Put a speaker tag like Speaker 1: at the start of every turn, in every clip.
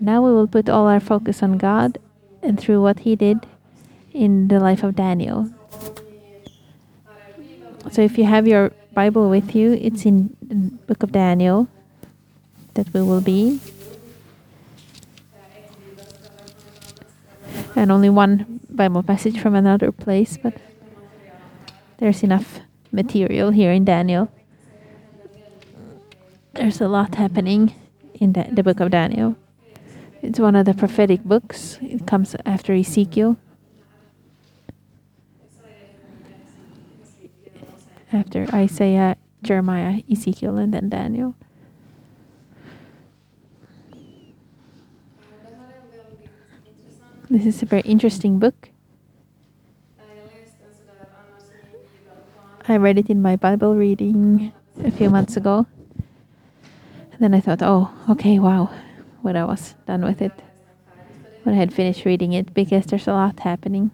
Speaker 1: Now we will put all our focus on God and through what He did in the life of Daniel. So if you have your Bible with you, it's in the book of Daniel that we will be. And only one Bible passage from another place, but there's enough material here in Daniel. There's a lot happening in the, the book of Daniel. It's one of the prophetic books. It comes after Ezekiel. After Isaiah, Jeremiah, Ezekiel, and then Daniel. This is a very interesting book. I read it in my Bible reading a few months ago. And then I thought, oh, okay, wow, when I was done with it, when I had finished reading it, because there's a lot happening.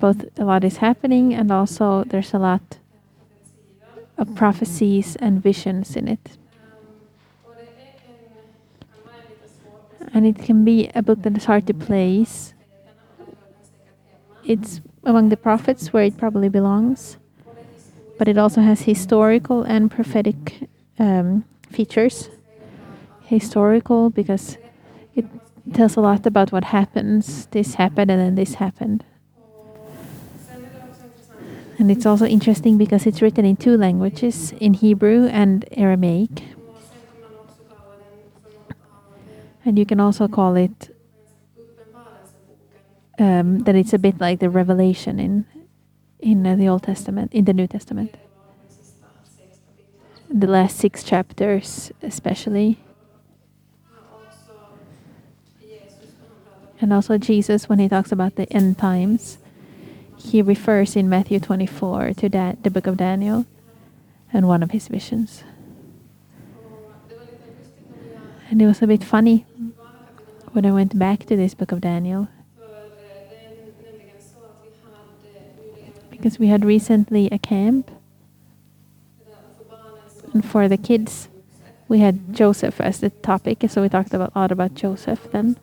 Speaker 1: Both a lot is happening, and also there's a lot of prophecies and visions in it. And it can be a book that is hard to place. It's among the prophets where it probably belongs, but it also has historical and prophetic um, features. Historical because it tells a lot about what happens. This happened and then this happened. And it's also interesting because it's written in two languages, in Hebrew and Aramaic. And you can also call it um, that it's a bit like the Revelation in in uh, the Old Testament, in the New Testament. The last six chapters, especially. And also Jesus, when he talks about the end times, he refers in Matthew 24 to that, the book of Daniel and one of his visions. And it was a bit funny when I went back to this book of Daniel. Because we had recently a camp. And for the kids, we had Joseph as the topic, so we talked about, a lot about Joseph then.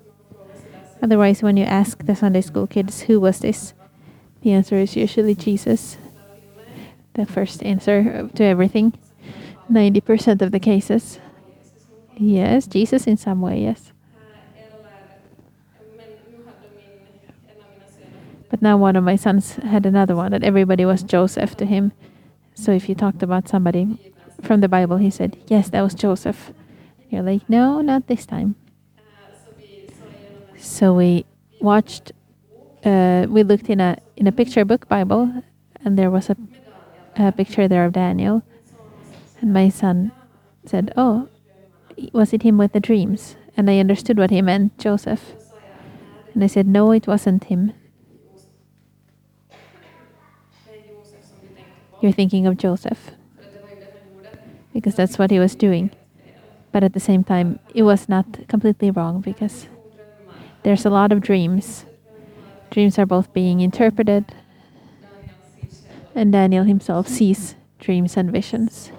Speaker 1: Otherwise, when you ask the Sunday school kids, who was this? The answer is usually Jesus. The first answer to everything. 90% of the cases. Yes, Jesus in some way, yes. But now one of my sons had another one that everybody was Joseph to him. So if you talked about somebody from the Bible, he said, Yes, that was Joseph. You're like, No, not this time. So we watched, uh, we looked in a in a picture book Bible, and there was a, a picture there of Daniel. And my son said, Oh, was it him with the dreams? And I understood what he meant, Joseph. And I said, No, it wasn't him. You're thinking of Joseph. Because that's what he was doing. But at the same time, it was not completely wrong because there's a lot of dreams. Dreams are both being interpreted, and Daniel himself sees dreams and visions.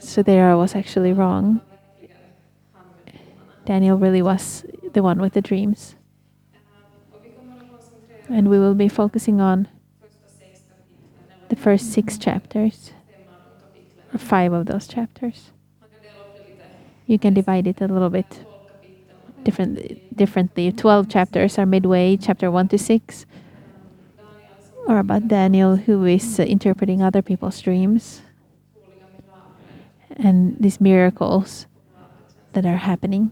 Speaker 1: So there I was actually wrong. Daniel really was the one with the dreams. And we will be focusing on the first six chapters, five of those chapters. You can divide it a little bit different, differently. 12 chapters are midway, chapter 1 to 6 are about Daniel who is uh, interpreting other people's dreams and these miracles that are happening.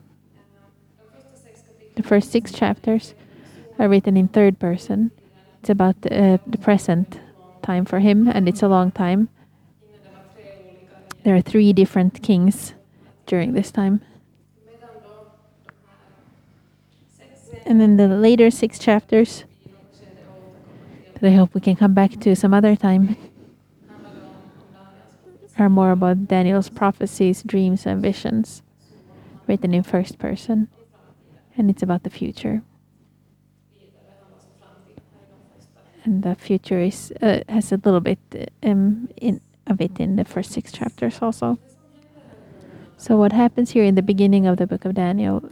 Speaker 1: The first six chapters are written in third person. It's about uh, the present time for him, and it's a long time. There are three different kings during this time. And then the later six chapters that I hope we can come back to some other time are more about Daniel's prophecies, dreams, and visions, written in first person. And it's about the future. And the future is uh, has a little bit um, in of it in the first six chapters also. So, what happens here in the beginning of the book of Daniel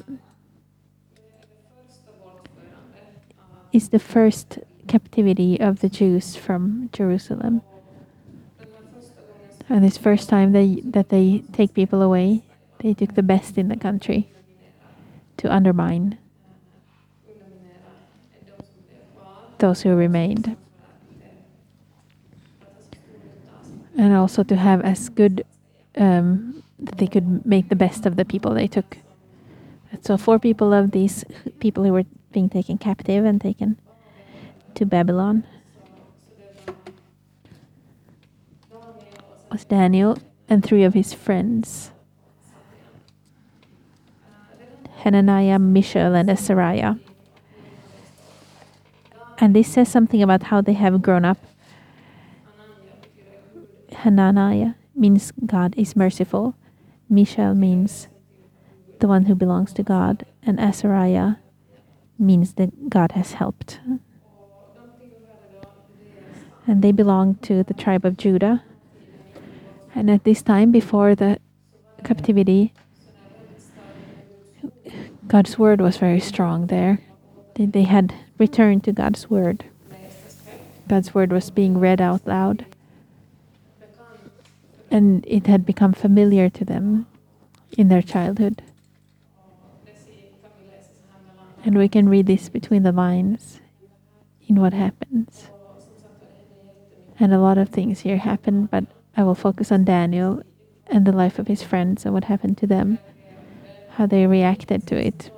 Speaker 1: is the first captivity of the Jews from Jerusalem. And this first time they, that they take people away, they took the best in the country to undermine those who remained. And also to have as good, um, that they could make the best of the people they took. So, four people of these people who were being taken captive and taken to Babylon was Daniel and three of his friends Hananiah, Mishael, and Azariah. And this says something about how they have grown up. Hananiah means God is merciful. Mishael means the one who belongs to God. And Azariah means that God has helped. And they belong to the tribe of Judah. And at this time, before the captivity, God's word was very strong there. They had returned to God's word. God's word was being read out loud. And it had become familiar to them in their childhood. And we can read this between the lines in what happens. And a lot of things here happen, but I will focus on Daniel and the life of his friends and what happened to them, how they reacted to it,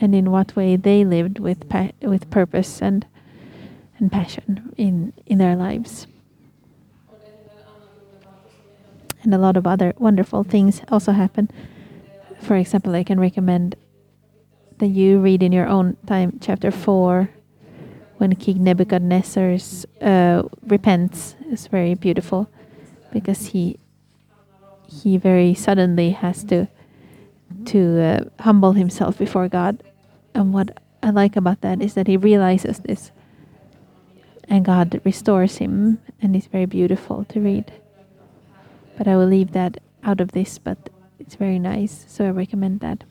Speaker 1: and in what way they lived with with purpose and and passion in in their lives. And a lot of other wonderful things also happen. For example, I can recommend that you read in your own time chapter 4 when King Nebuchadnezzar uh, repents is very beautiful because he he very suddenly has to to uh, humble himself before God. And what I like about that is that he realizes this and God restores him and it's very beautiful to read. But I will leave that out of this, but it's very nice, so I recommend that.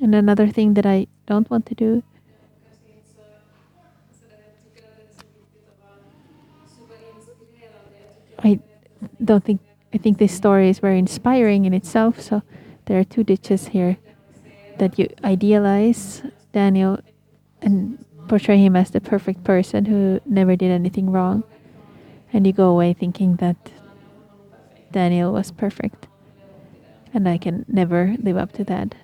Speaker 1: And another thing that I don't want to do I don't think I think this story is very inspiring in itself. So there are two ditches here that you idealize Daniel and portray him as the perfect person who never did anything wrong. And you go away thinking that Daniel was perfect. And I can never live up to that.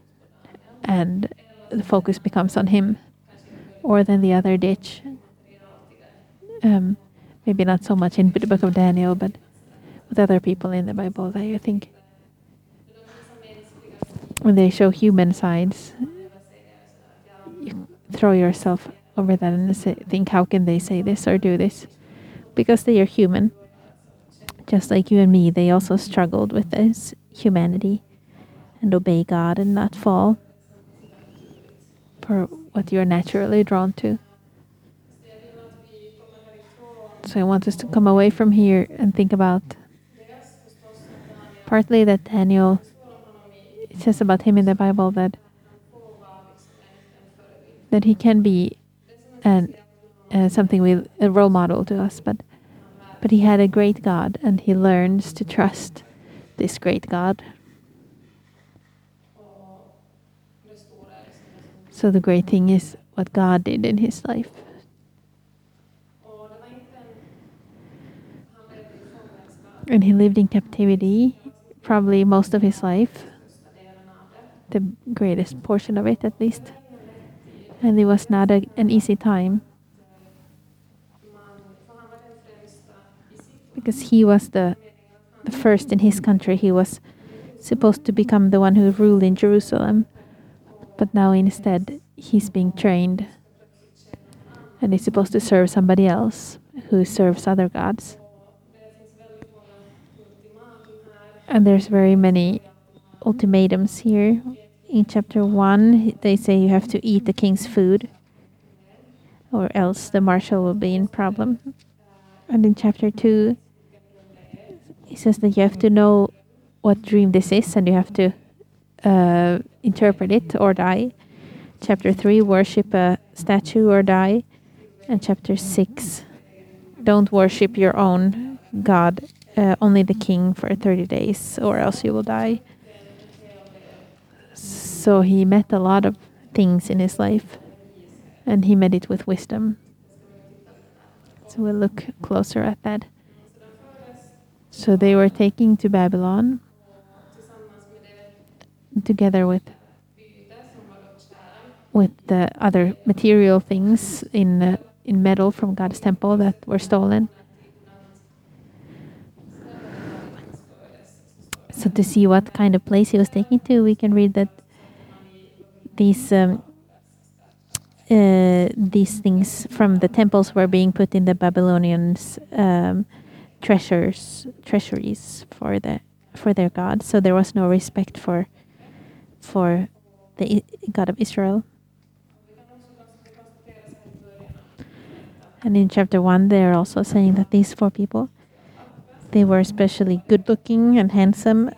Speaker 1: And the focus becomes on him. Or then the other ditch. Um, maybe not so much in the book of Daniel, but with other people in the Bible that I think when they show human sides, you throw yourself over that and say, think, how can they say this or do this? Because they are human. Just like you and me, they also struggled with this humanity and obey God and not fall for what you're naturally drawn to. So I want us to come away from here and think about partly that Daniel, it says about him in the Bible that that he can be and uh, something we a role model to us, but but he had a great God, and he learns to trust this great God. So the great thing is what God did in his life. And he lived in captivity probably most of his life, the greatest portion of it at least. And it was not a, an easy time because he was the, the first in his country. He was supposed to become the one who ruled in Jerusalem, but now instead he's being trained and he's supposed to serve somebody else who serves other gods. And there's very many ultimatums here. In chapter 1, they say you have to eat the king's food, or else the marshal will be in problem. And in chapter 2, he says that you have to know what dream this is and you have to uh, interpret it or die. Chapter 3 worship a statue or die. And chapter 6 don't worship your own God, uh, only the king for 30 days, or else you will die. So he met a lot of things in his life and he met it with wisdom. So we'll look closer at that. So they were taking to Babylon together with with the other material things in in metal from God's temple that were stolen. So to see what kind of place he was taking to, we can read that these um, uh, these things from the temples were being put in the Babylonians' um, treasures treasuries for the for their God. So there was no respect for for the God of Israel. And in chapter one, they are also saying that these four people, they were especially good looking and handsome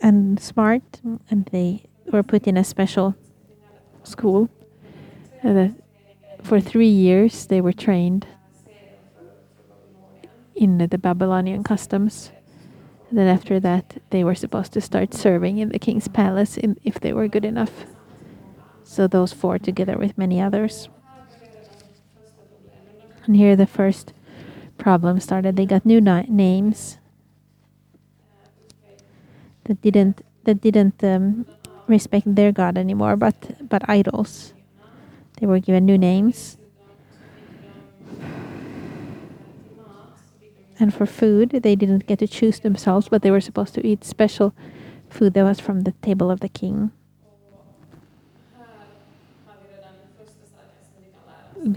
Speaker 1: and smart, and they were put in a special school. That for three years, they were trained in the Babylonian customs. Then after that, they were supposed to start serving in the king's palace in, if they were good enough. So those four, together with many others. And here the first problem started. They got new names that didn't that didn't um, respect their god anymore, but but idols. They were given new names. And for food, they didn't get to choose themselves, but they were supposed to eat special food that was from the table of the king.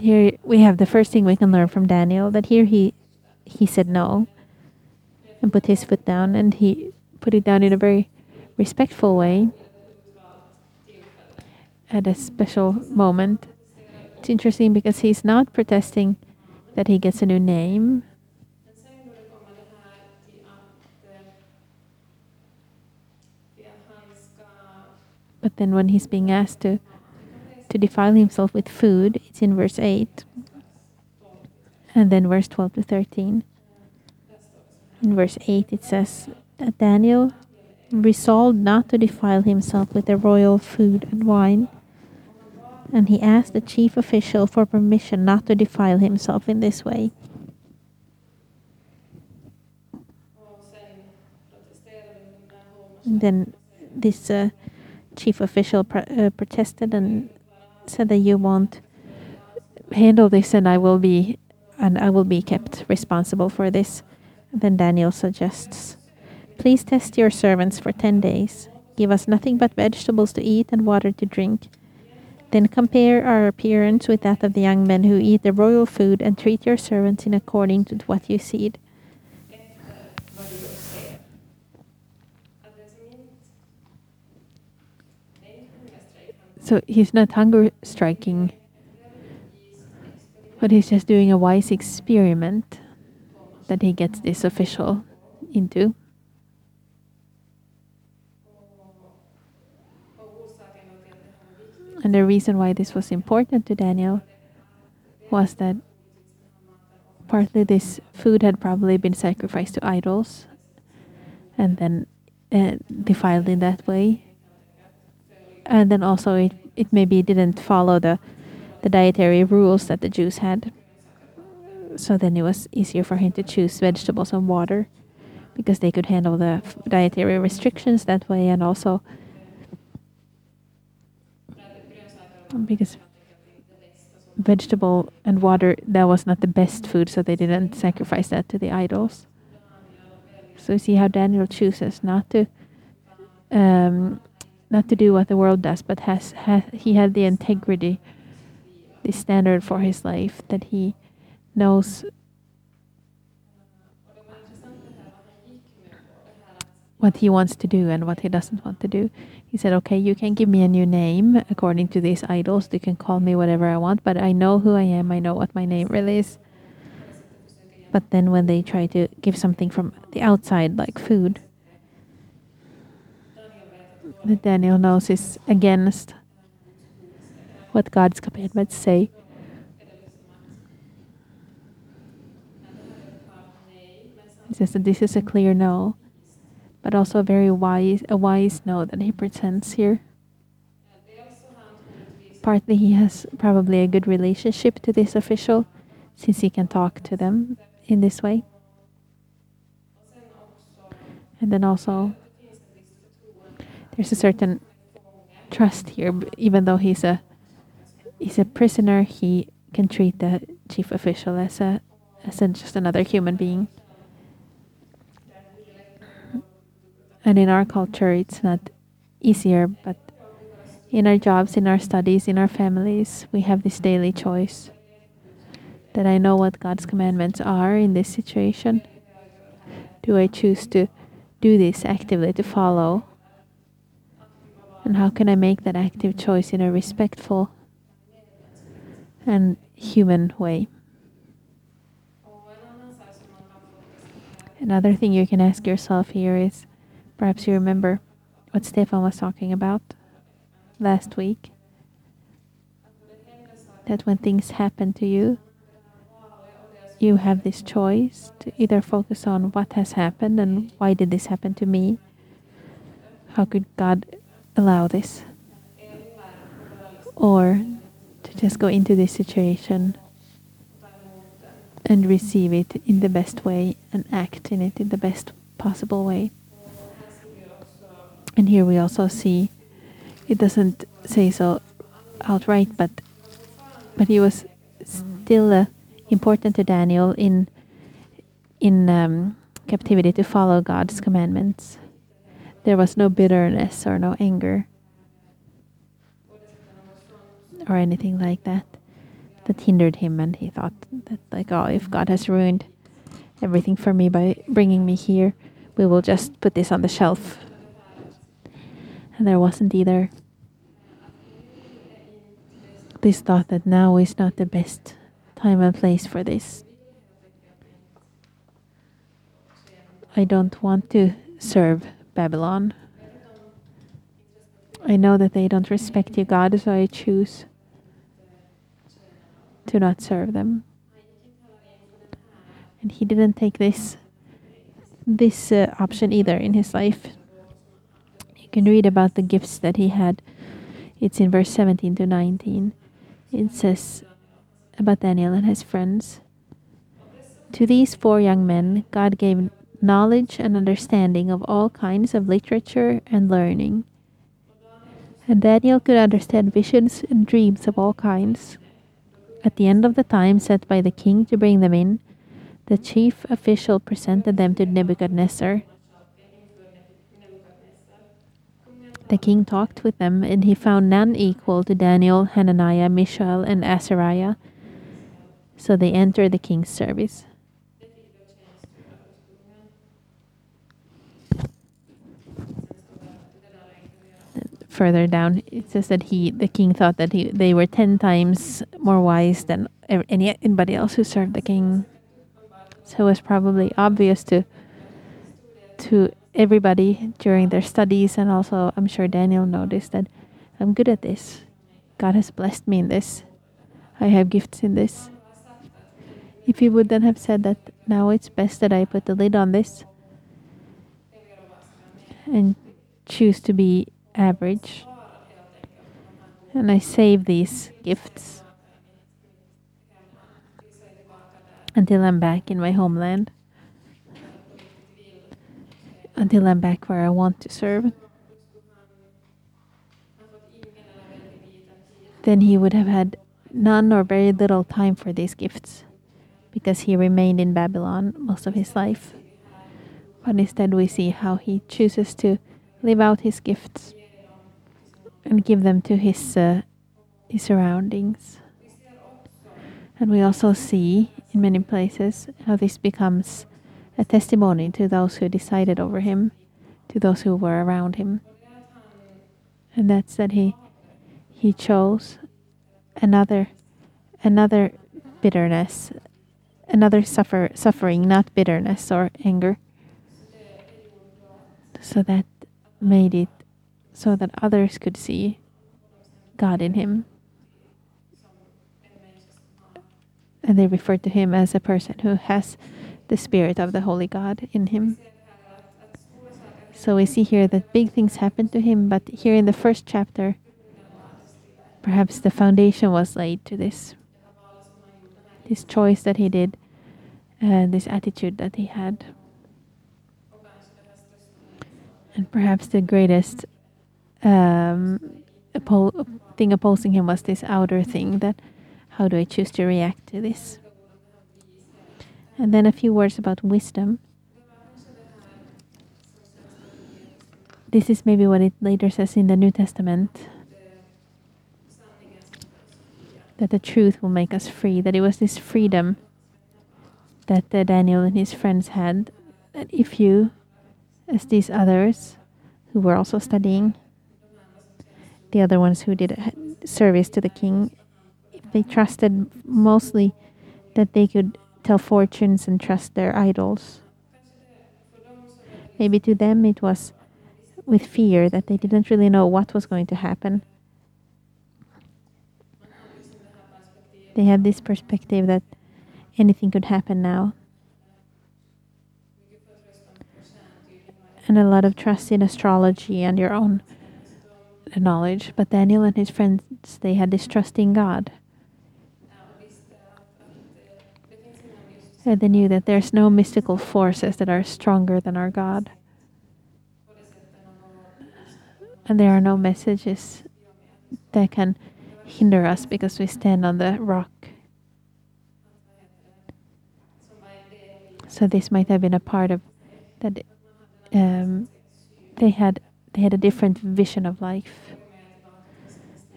Speaker 1: Here we have the first thing we can learn from Daniel that here he he said no and put his foot down and he put it down in a very respectful way at a special moment. It's interesting because he's not protesting that he gets a new name. But then when he's being asked to to defile himself with food, it's in verse 8. And then verse 12 to 13. In verse 8 it says that Daniel resolved not to defile himself with the royal food and wine. And he asked the chief official for permission not to defile himself in this way. And then this uh, chief official pr- uh, protested and said that you won't handle this and I will be and I will be kept responsible for this. Then Daniel suggests, Please test your servants for ten days. Give us nothing but vegetables to eat and water to drink. Then compare our appearance with that of the young men who eat the royal food and treat your servants in according to what you see. So he's not hunger striking, but he's just doing a wise experiment that he gets this official into. And the reason why this was important to Daniel was that partly this food had probably been sacrificed to idols and then uh, defiled in that way. And then also it, it maybe didn't follow the, the dietary rules that the Jews had. So then it was easier for him to choose vegetables and water because they could handle the dietary restrictions that way and also because vegetable and water that was not the best food so they didn't sacrifice that to the idols so you see how daniel chooses not to um, not to do what the world does but has, has he had the integrity the standard for his life that he knows what he wants to do and what he doesn't want to do. He said, Okay, you can give me a new name according to these idols. You can call me whatever I want, but I know who I am. I know what my name really is. But then when they try to give something from the outside, like food, Daniel knows is against what God's commandments say. He says that this is a clear no, but also a very wise, a wise no that he presents here. Partly, he has probably a good relationship to this official, since he can talk to them in this way. And then also, there's a certain trust here, even though he's a he's a prisoner, he can treat the chief official as a as just another human being. And in our culture, it's not easier, but in our jobs, in our studies, in our families, we have this daily choice that I know what God's commandments are in this situation. Do I choose to do this actively, to follow? And how can I make that active choice in a respectful and human way? Another thing you can ask yourself here is perhaps you remember what Stefan was talking about last week. That when things happen to you, you have this choice to either focus on what has happened and why did this happen to me? How could God allow this? Or to just go into this situation and receive it in the best way and act in it in the best possible way. And here we also see it doesn't say so outright, but but he was still uh, important to Daniel in in um, captivity to follow God's commandments. There was no bitterness or no anger or anything like that that hindered him, and he thought that like, oh, if God has ruined everything for me by bringing me here, we will just put this on the shelf. And there wasn't either this thought that now is not the best time and place for this. I don't want to serve Babylon. I know that they don't respect you, God, so I choose to not serve them. And he didn't take this this uh, option either in his life. Can read about the gifts that he had. It's in verse 17 to 19. It says, about Daniel and his friends. To these four young men, God gave knowledge and understanding of all kinds of literature and learning. And Daniel could understand visions and dreams of all kinds. At the end of the time set by the king to bring them in, the chief official presented them to Nebuchadnezzar. The king talked with them, and he found none equal to Daniel, Hananiah, Mishael, and Azariah so they entered the king's service. Further down, it says that he, the king, thought that he, they were ten times more wise than any anybody else who served the king. So it was probably obvious to to everybody during their studies, and also I'm sure Daniel noticed that I'm good at this. God has blessed me in this. I have gifts in this. If he would then have said that now it's best that I put the lid on this and choose to be average and I save these gifts until I'm back in my homeland, until I'm back where I want to serve. Then he would have had none or very little time for these gifts because he remained in Babylon most of his life. But instead, we see how he chooses to live out his gifts and give them to his, uh, his surroundings. And we also see in many places how this becomes a testimony to those who decided over him, to those who were around him. And that's that he he chose another another bitterness another suffer suffering, not bitterness or anger. So that made it so that others could see God in him. And they referred to him as a person who has the spirit of the Holy God in him. So we see here that big things happened to him, but here in the first chapter, perhaps the foundation was laid to this. This choice that he did, and this attitude that he had. And perhaps the greatest um, thing opposing him was this outer thing that how do I choose to react to this? And then a few words about wisdom. This is maybe what it later says in the New Testament that the truth will make us free, that it was this freedom that uh, Daniel and his friends had. That if you, as these others who were also studying, the other ones who did service to the king, if they trusted mostly that they could tell fortunes and trust their idols. Maybe to them it was with fear that they didn't really know what was going to happen. They had this perspective that anything could happen now. And a lot of trust in astrology and your own knowledge. But Daniel and his friends, they had this trust in God. And they knew that there's no mystical forces that are stronger than our God. And there are no messages that can hinder us because we stand on the rock. So this might have been a part of that. Um, they had they had a different vision of life,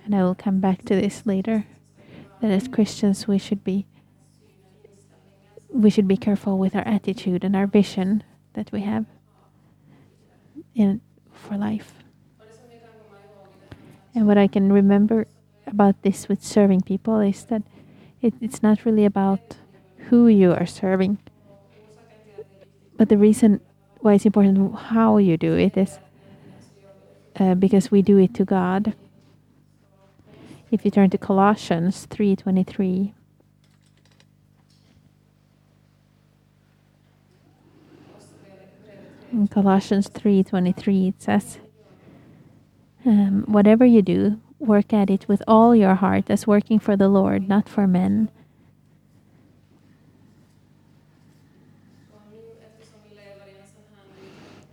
Speaker 1: and I will come back to this later. That as Christians we should be we should be careful with our attitude and our vision that we have in for life. And what I can remember about this with serving people is that it, it's not really about who you are serving, but the reason why it's important how you do it is uh, because we do it to God. If you turn to Colossians 3:23, in Colossians 3:23 it says, um, "Whatever you do, work at it with all your heart, as working for the Lord, not for men."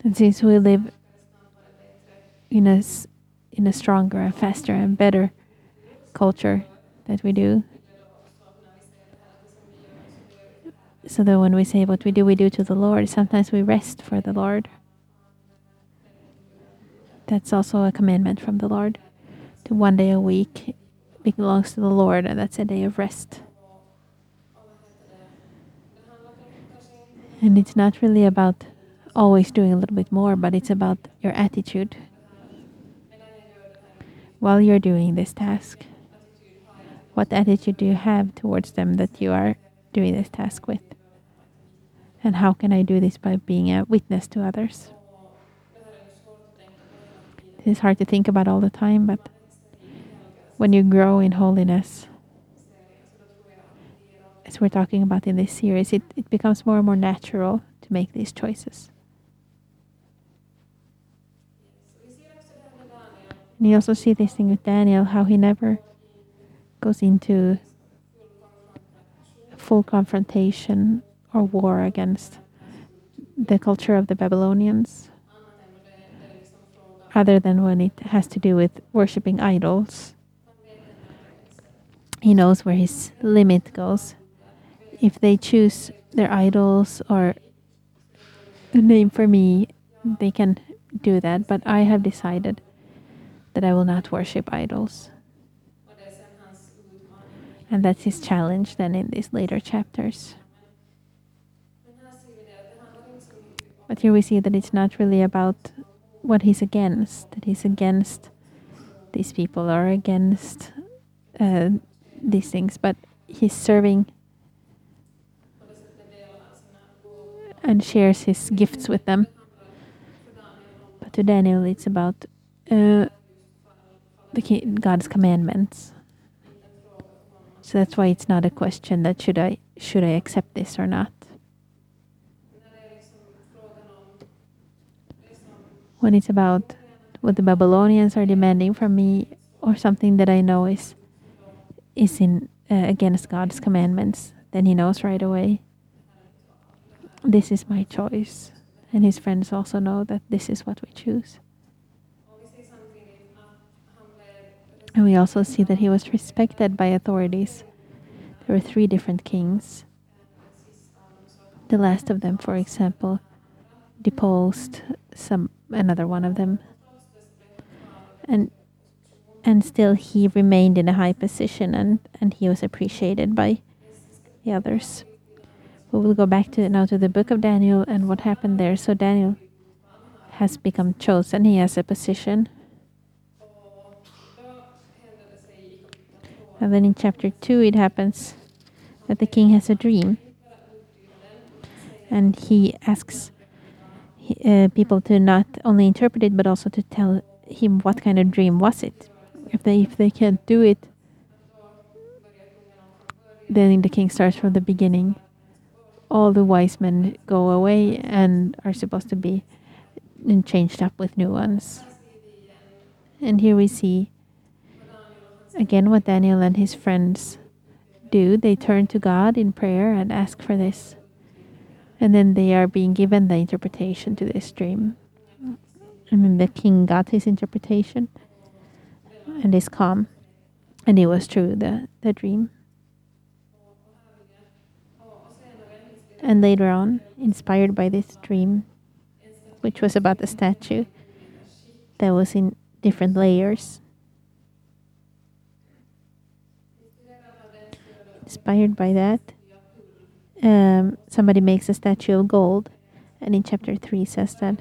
Speaker 1: And since we live in a in a stronger and faster and better culture that we do, so that when we say what we do, we do to the Lord, sometimes we rest for the Lord. That's also a commandment from the Lord. To one day a week belongs to the Lord, and that's a day of rest. And it's not really about always doing a little bit more, but it's about your attitude while you're doing this task. What attitude do you have towards them that you are doing this task with? And how can I do this by being a witness to others? It's hard to think about all the time, but when you grow in holiness, as we're talking about in this series, it, it becomes more and more natural to make these choices. And you also see this thing with Daniel, how he never goes into full confrontation or war against the culture of the Babylonians, other than when it has to do with worshipping idols. He knows where his limit goes. If they choose their idols or a name for me, they can do that, but I have decided that I will not worship idols. And that's his challenge then in these later chapters. But here we see that it's not really about what he's against, that he's against these people or against uh, these things, but he's serving and shares his gifts with them. But to Daniel, it's about uh, the God's commandments. So that's why it's not a question that should I should I accept this or not. When it's about what the Babylonians are demanding from me, or something that I know is is in uh, against God's commandments, then he knows right away. This is my choice, and his friends also know that this is what we choose. And we also see that he was respected by authorities. There were three different kings. The last of them, for example, deposed some another one of them. And and still he remained in a high position and, and he was appreciated by the others. We will go back to now to the book of Daniel and what happened there. So Daniel has become chosen. He has a position. And then in chapter 2, it happens that the king has a dream. And he asks uh, people to not only interpret it, but also to tell him what kind of dream was it. If they if they can't do it, then the king starts from the beginning. All the wise men go away and are supposed to be changed up with new ones. And here we see again what Daniel and his friends do. They turn to God in prayer and ask for this. And then they are being given the interpretation to this dream. I mean, the king got his interpretation and is calm. And it was true, the, the dream. And later on, inspired by this dream, which was about the statue that was in different layers, inspired by that, um, somebody makes a statue of gold, and in chapter 3 says that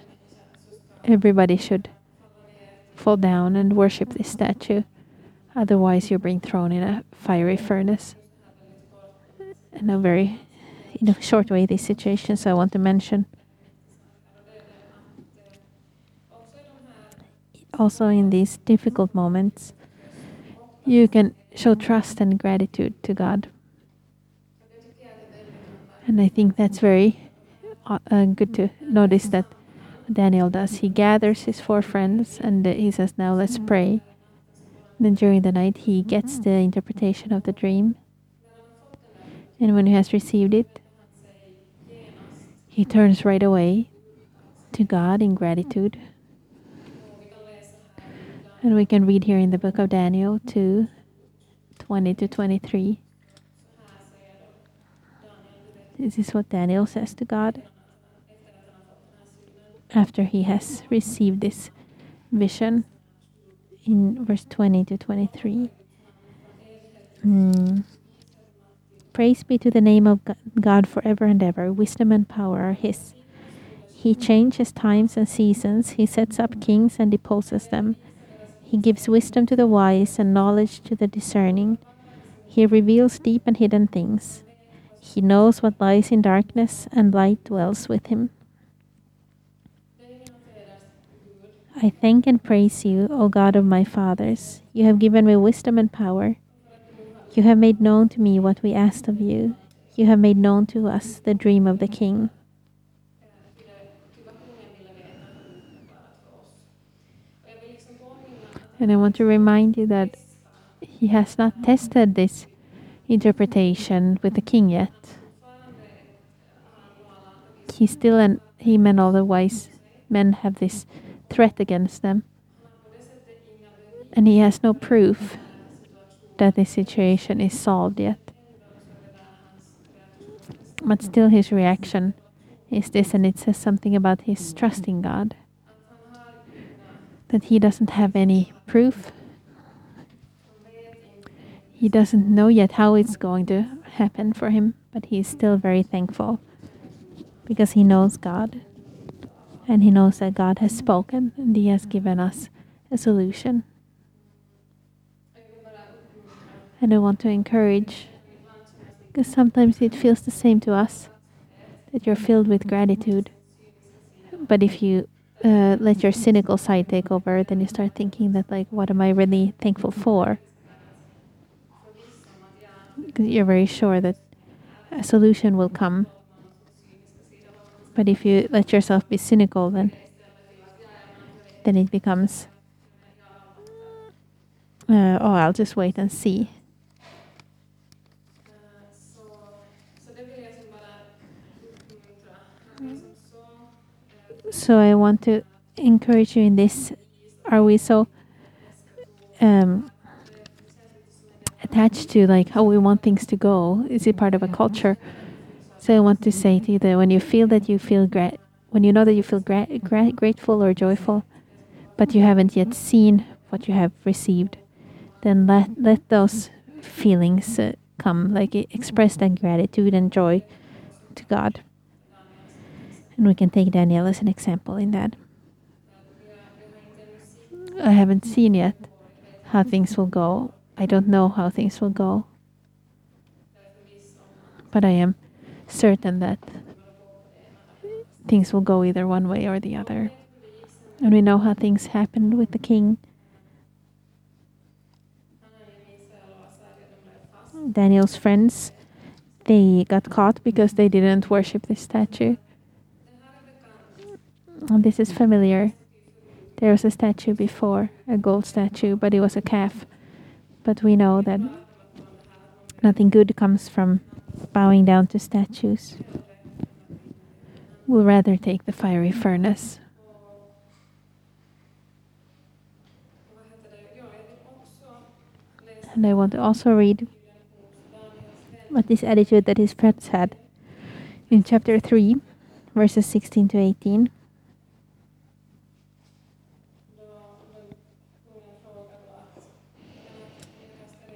Speaker 1: everybody should fall down and worship this statue. Otherwise, you're being thrown in a fiery furnace. In a very in a short way, these situations I want to mention. Also, in these difficult moments, you can show trust and gratitude to God. And I think that's very uh, uh good to notice that Daniel does. He gathers his four friends and he says, Now let's pray. Then during the night, he gets the interpretation of the dream. And when he has received it, he turns right away to God in gratitude. And we can read here in the book of Daniel 2 20 to 23. This is what Daniel says to God after he has received this vision in verse 20 to 23. Mm. Praise be to the name of God forever and ever. Wisdom and power are His. He changes times and seasons. He sets up kings and deposes them. He gives wisdom to the wise and knowledge to the discerning. He reveals deep and hidden things. He knows what lies in darkness, and light dwells with him. I thank and praise you, O God of my fathers. You have given me wisdom and power. You have made known to me what we asked of you. You have made known to us the dream of the king. And I want to remind you that he has not tested this interpretation with the king yet. He still and him and all the wise men have this threat against them. And he has no proof that the situation is solved yet. But still, his reaction is this, and it says something about his trusting God. That he doesn't have any proof. He doesn't know yet how it's going to happen for him, but he's still very thankful because he knows God. And he knows that God has spoken and he has given us a solution. And I want to encourage, because sometimes it feels the same to us. that you're filled with gratitude. But if you uh, let your cynical side take over, then you start thinking that, like, what am I really thankful for? You're very sure that a solution will come. But if you let yourself be cynical, then then it becomes, uh, oh, I'll just wait and see. So I want to encourage you in this. Are we so um, attached to like how we want things to go? Is it part of a culture? So I want to say to you that when you feel that you feel gra- when you know that you feel gra- gra- grateful or joyful, but you haven't yet seen what you have received, then let let those feelings uh, come, like express that gratitude and joy to God. And we can take Daniel as an example in that. I haven't seen yet how things will go. I don't know how things will go. But I am certain that things will go either one way or the other. And we know how things happened with the king. Daniel's friends, they got caught because they didn't worship the statue. And this is familiar. There was a statue before, a gold statue, but it was a calf. But we know that nothing good comes from bowing down to statues. We'll rather take the fiery furnace. And I want to also read what this attitude that his friends had in chapter 3, verses 16 to 18.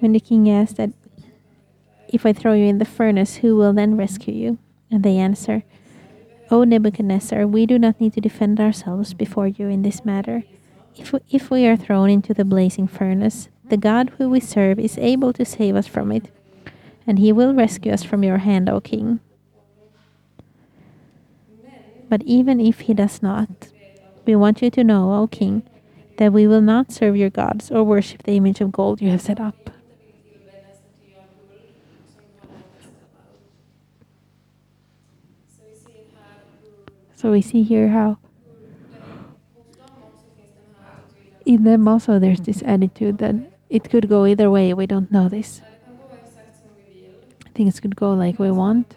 Speaker 1: When the king asked that if I throw you in the furnace, who will then rescue you? And they answer, O Nebuchadnezzar, we do not need to defend ourselves before you in this matter. If we, if we are thrown into the blazing furnace, the God who we serve is able to save us from it, and he will rescue us from your hand, O king. But even if he does not, we want you to know, O king, that we will not serve your gods or worship the image of gold you have set up. So we see here how in them also there's this attitude that it could go either way. We don't know this. Things could go like we want,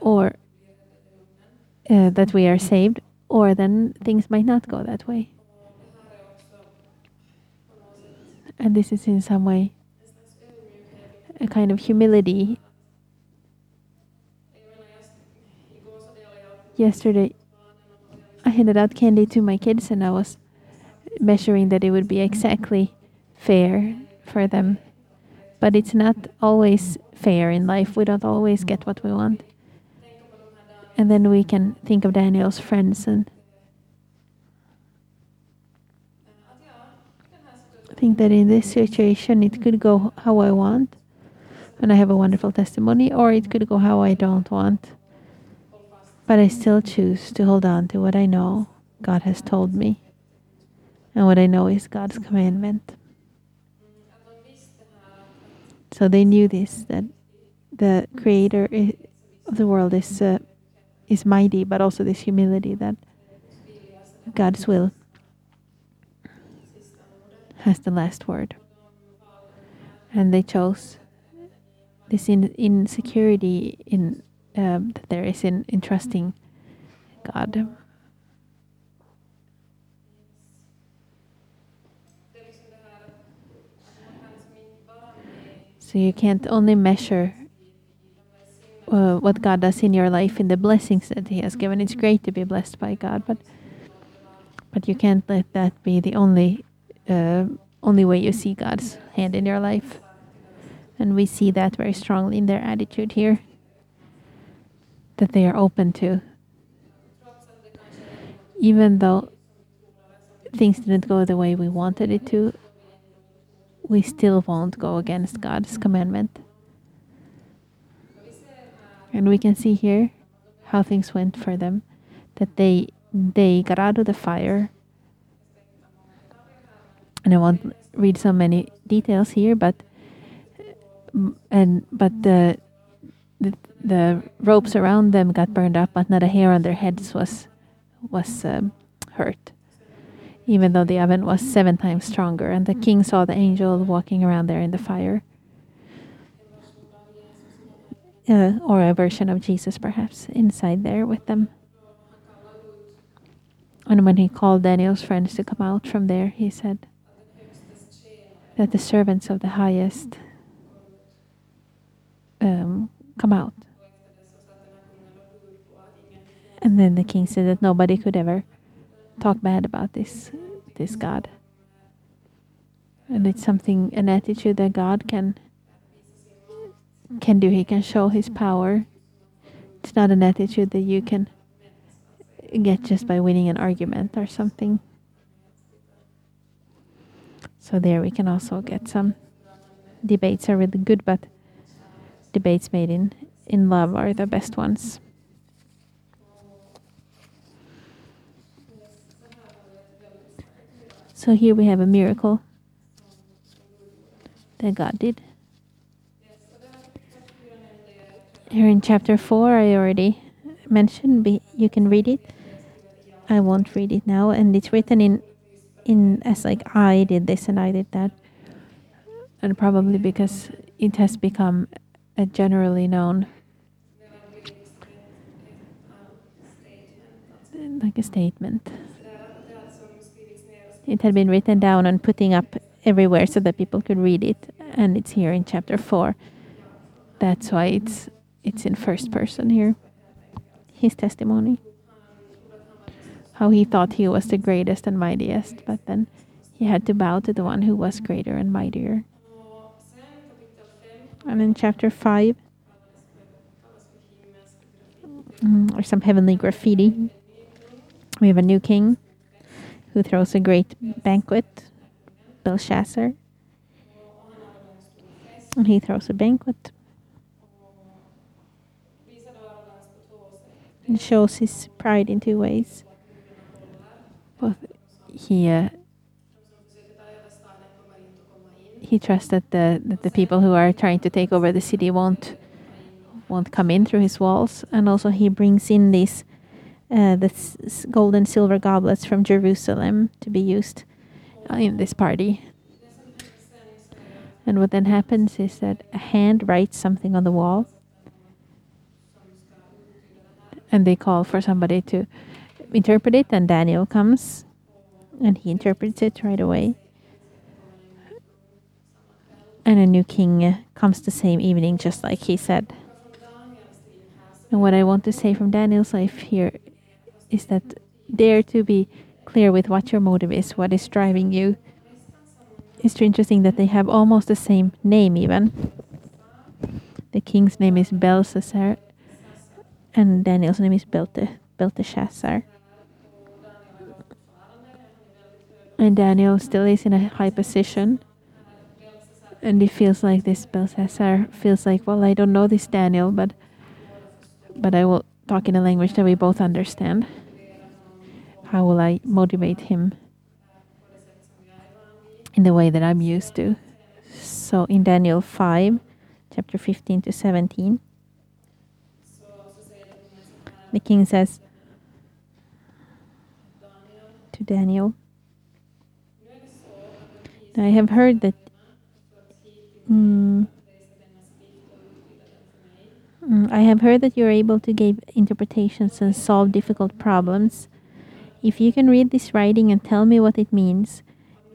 Speaker 1: or uh, that we are saved, or then things might not go that way. And this is in some way a kind of humility yesterday I handed out candy to my kids and I was measuring that it would be exactly fair for them. But it's not always fair in life. We don't always get what we want. And then we can think of Daniel's friends and I think that in this situation it could go how I want and I have a wonderful testimony, or it could go how I don't want. But I still choose to hold on to what I know God has told me. And what I know is God's commandment. So they knew this that the creator of the world is uh, is mighty, but also this humility that God's will has the last word. And they chose this in insecurity in um, that there is an interesting God. So you can't only measure uh, what God does in your life in the blessings that He has given. It's great to be blessed by God, but but you can't let that be the only uh, only way you see God's hand in your life. And we see that very strongly in their attitude here that they are open to. Even though things didn't go the way we wanted it to, we still won't go against God's commandment. And we can see here how things went for them. That they they got out of the fire. And I won't read so many details here, but and but the the, ropes around them got burned up, but not a hair on their heads was was um, hurt. Even though the oven was seven times stronger, and the king saw the angel walking around there in the fire. Uh, or a version of Jesus, perhaps, inside there with them. And when he called Daniel's friends to come out from there, he said that the servants of the highest um, come out. And then the king said that nobody could ever talk bad about this this God. And it's something an attitude that God can can do. He can show his power. It's not an attitude that you can get just by winning an argument or something. So there we can also get some debates are really good, but debates made in, in love are the best ones. So here we have a miracle that God did. Here in chapter 4, I already mentioned, you can read it. I won't read it now, and it's written in in as like I did this and I did that, and probably because it has become generally known like a statement. It had been written down and putting up everywhere so that people could read it, and it's here in chapter four. That's why it's it's in first person here. His testimony. How he thought he was the greatest and mightiest, but then he had to bow to the one who was greater and mightier. And in chapter 5, mm, or some heavenly graffiti, we have a new king who throws a great banquet, Belshazzar. And he throws a banquet and shows his pride in two ways. Both he uh, he trusts that the that the people who are trying to take over the city won't won't come in through his walls, and also he brings in these uh, the gold and silver goblets from Jerusalem to be used uh, in this party. And what then happens is that a hand writes something on the wall, and they call for somebody to interpret it, and Daniel comes and he interprets it right away and a new king comes the same evening, just like he said. And what I want to say from Daniel's life here is that dare to be clear with what your motive is, what is driving you. It's interesting that they have almost the same name, even. The king's name is Belshazzar, and Daniel's name is Belte, Belteshazzar. And Daniel still is in a high position and it feels like this Belshazzar feels like, well, I don't know this Daniel, but but I will talk in a language that we both understand. How will I motivate him in the way that I'm used to? So in Daniel 5, chapter 15 to 17, the king says to Daniel, I have heard that Mm. Mm, I have heard that you're able to give interpretations and solve difficult problems. If you can read this writing and tell me what it means,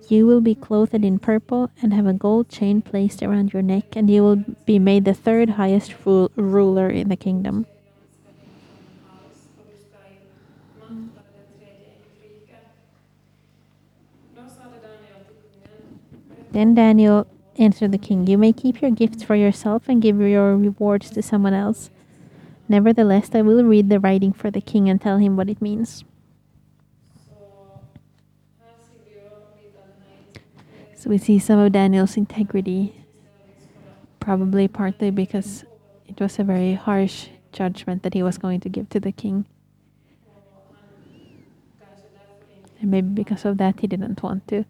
Speaker 1: you will be clothed in purple and have a gold chain placed around your neck, and you will be made the third highest ru ruler in the kingdom. Then Daniel answered the king, You may keep your gifts for yourself and give your rewards to someone else. Nevertheless, I will read the writing for the king and tell him what it means. So we see some of Daniel's integrity, probably partly because it was a very harsh judgment that he was going to give to the king. And maybe because of that, he didn't want to.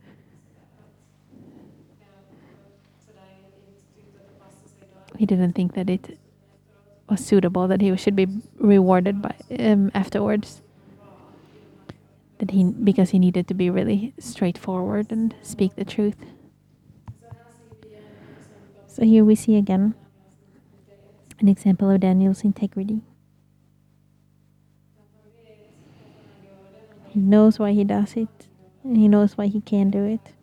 Speaker 1: He didn't think that it was suitable that he should be rewarded by um, afterwards. That he because he needed to be really straightforward and speak the truth. So here we see again an example of Daniel's integrity. He knows why he does it, and he knows why he can do it.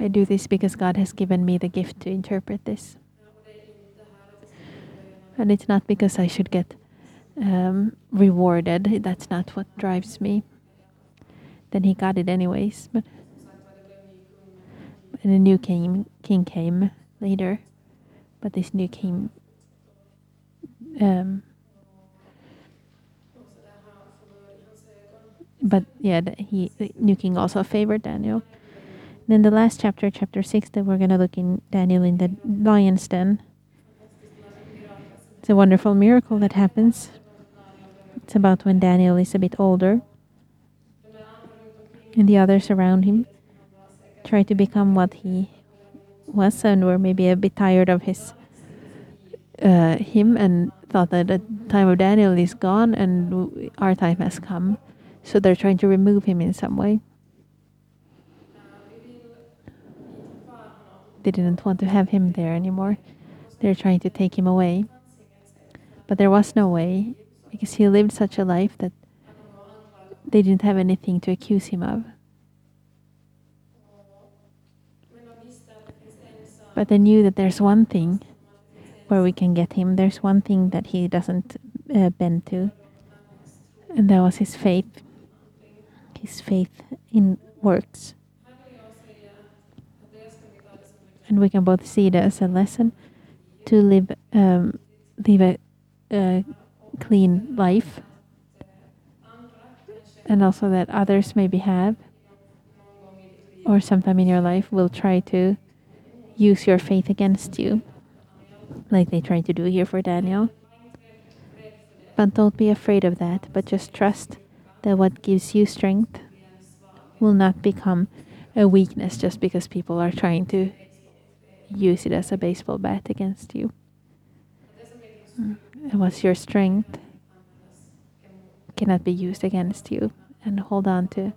Speaker 1: I do this because God has given me the gift to interpret this. And it's not because I should get um, rewarded. That's not what drives me. Then he got it anyways. But and a new king king came later, but this new king um, but yeah, he the new king also favored Daniel. Then the last chapter, chapter six, that we're gonna look in Daniel in the lion's den. It's a wonderful miracle that happens. It's about when Daniel is a bit older, and the others around him try to become what he was, and were maybe a bit tired of his uh, him, and thought that the time of Daniel is gone and our time has come. So they're trying to remove him in some way. They didn't want to have him there anymore. They're trying to take him away. But there was no way because he lived such a life that they didn't have anything to accuse him of. But they knew that there's one thing where we can get him. There's one thing that he doesn't uh, bend to, and that was his faith. His faith in works. And we can both see it as a lesson to live um, live a, a clean life, and also that others maybe have, or sometime in your life will try to use your faith against you like they tried to do here for Daniel. But don't be afraid of that, but just trust that what gives you strength will not become a weakness just because people are trying to use it as a baseball bat against you. Mm. And what's your strength cannot be used against you and hold on to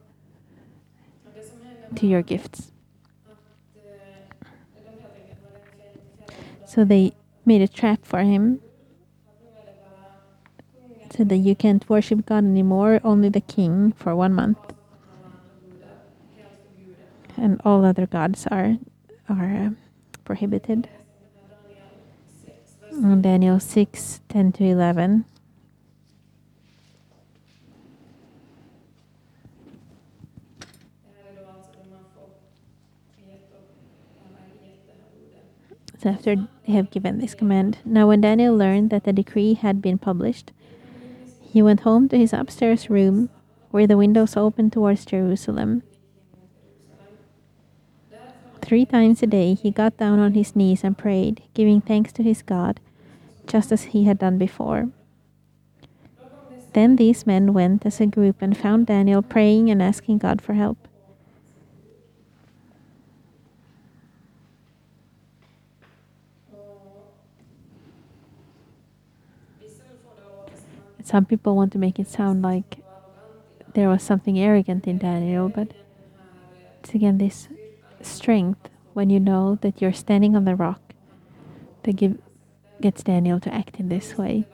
Speaker 1: to your gifts. So they made a trap for him. So that you can't worship God anymore, only the king for one month. And all other gods are are uh, prohibited. And Daniel 6 10 to 11. So after they have given this command, now when Daniel learned that the decree had been published, he went home to his upstairs room, where the windows opened towards Jerusalem. Three times a day he got down on his knees and prayed, giving thanks to his God, just as he had done before. Then these men went as a group and found Daniel praying and asking God for help. Some people want to make it sound like there was something arrogant in Daniel, but it's again this strength when you know that you're standing on the rock that give, gets Daniel to act in this way.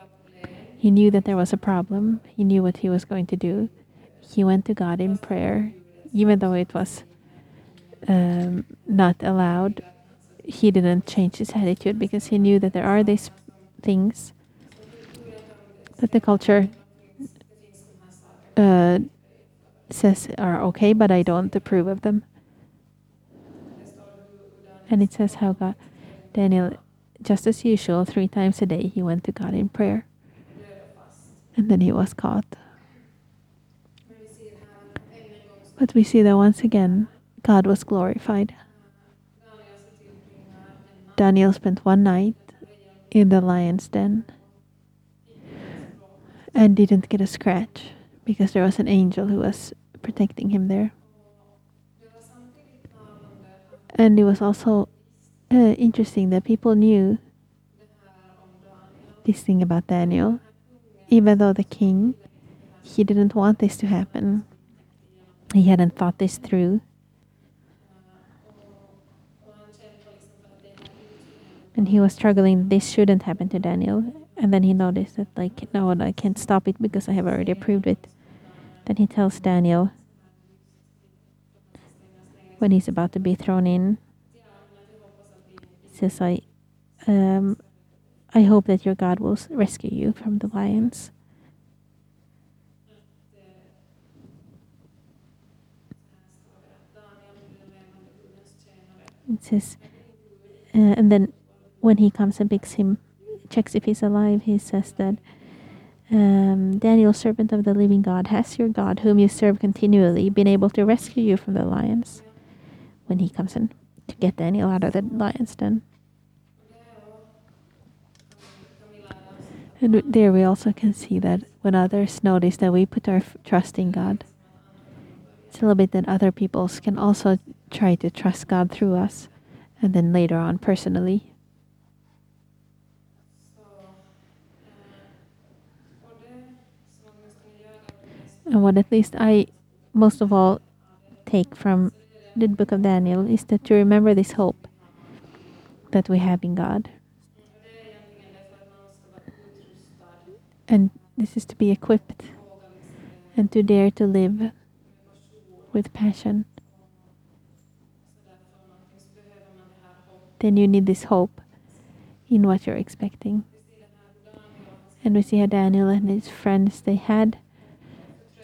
Speaker 1: He knew that there was a problem, he knew what he was going to do. He went to God in prayer, even though it was um, not allowed. He didn't change his attitude because he knew that there are these things that the culture uh, says are okay, but I don't approve of them. And it says how God, Daniel, just as usual, three times a day he went to God in prayer. And then he was caught. But we see that once again, God was glorified. Daniel spent one night in the lion's den and didn't get a scratch because there was an angel who was protecting him there. And it was also uh, interesting that people knew this thing about Daniel, even though the king he didn't want this to happen. He hadn't thought this through. And he was struggling, this shouldn't happen to Daniel. And then he noticed that, like, no, I can't stop it because I have already approved it. Then he tells Daniel when he's about to be thrown in, says, I, um, I hope that your God will rescue you from the lions. It says, uh, and then when he comes and picks him, checks if he's alive, he says that um, Daniel, servant of the living God, has your God, whom you serve continually, been able to rescue you from the lions? When he comes in to get Daniel out of the lion's den. And there we also can see that when others notice that we put our trust in God, it's a little bit that other people can also try to trust God through us, and then later on personally. And what at least I most of all take from the book of Daniel is that to remember this hope that we have in God. And this is to be equipped and to dare to live with passion. Then you need this hope in what you're expecting. And we see how Daniel and his friends they had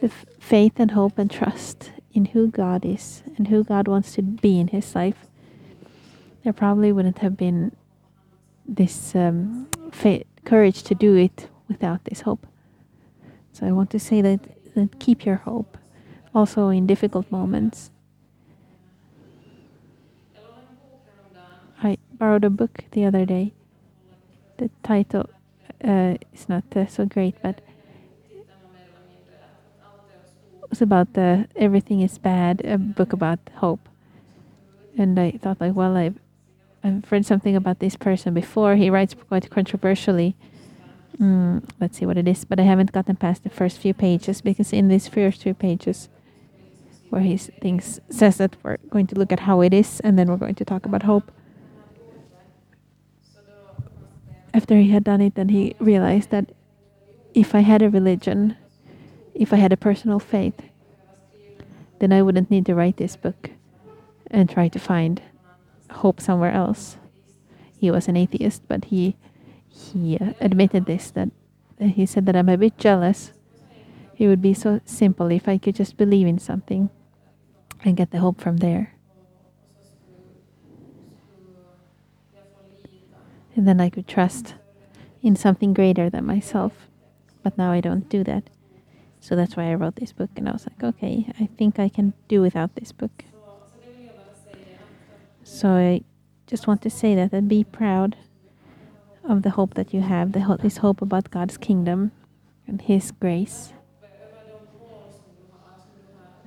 Speaker 1: the faith and hope and trust in who God is and who God wants to be in his life. There probably wouldn't have been this um, courage to do it without this hope. So I want to say that, that keep your hope also in difficult moments. I borrowed a book the other day. The title uh, is not uh, so great, but it was about the everything is bad, a book about hope. And I thought, like, well, I've I've read something about this person before. He writes quite controversially. Mm, let's see what it is, but I haven't gotten past the first few pages because in these first few pages, where he thinks says that we're going to look at how it is, and then we're going to talk about hope. After he had done it, then he realized that if I had a religion, if I had a personal faith, then I wouldn't need to write this book and try to find hope somewhere else. He was an atheist, but he he uh, admitted this that he said that I'm a bit jealous. It would be so simple if I could just believe in something and get the hope from there. And then I could trust in something greater than myself. But now I don't do that. So that's why I wrote this book. And I was like, okay, I think I can do without this book. So I just want to say that and be proud of the hope that you have, the ho- this hope about God's kingdom and His grace.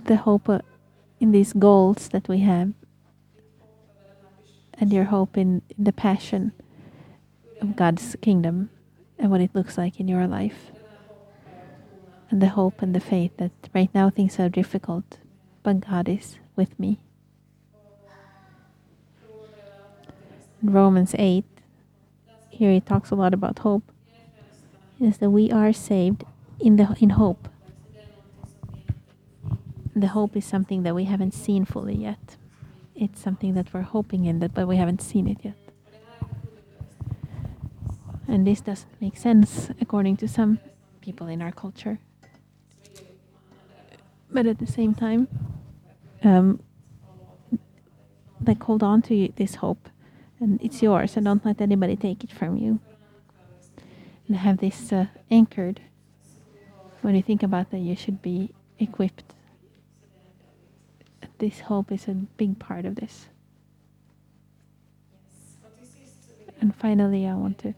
Speaker 1: The hope uh, in these goals that we have, and your hope in, in the passion of God's kingdom and what it looks like in your life. And the hope and the faith that right now things are difficult, but God is with me. Romans 8, here he talks a lot about hope. Is that we are saved in the in hope. The hope is something that we haven't seen fully yet. It's something that we're hoping in that but we haven't seen it yet. And this doesn't make sense according to some people in our culture. But at the same time, um, like hold on to this hope and it's yours, and don't let anybody take it from you. And have this uh, anchored. When you think about that, you should be equipped. This hope is a big part of this. And finally, I want to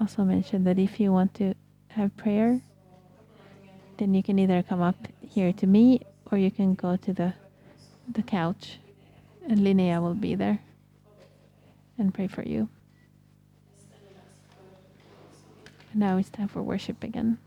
Speaker 1: also mention that if you want to have prayer, then you can either come up here to me or you can go to the the couch and Linnea will be there and pray for you. And now it's time for worship again.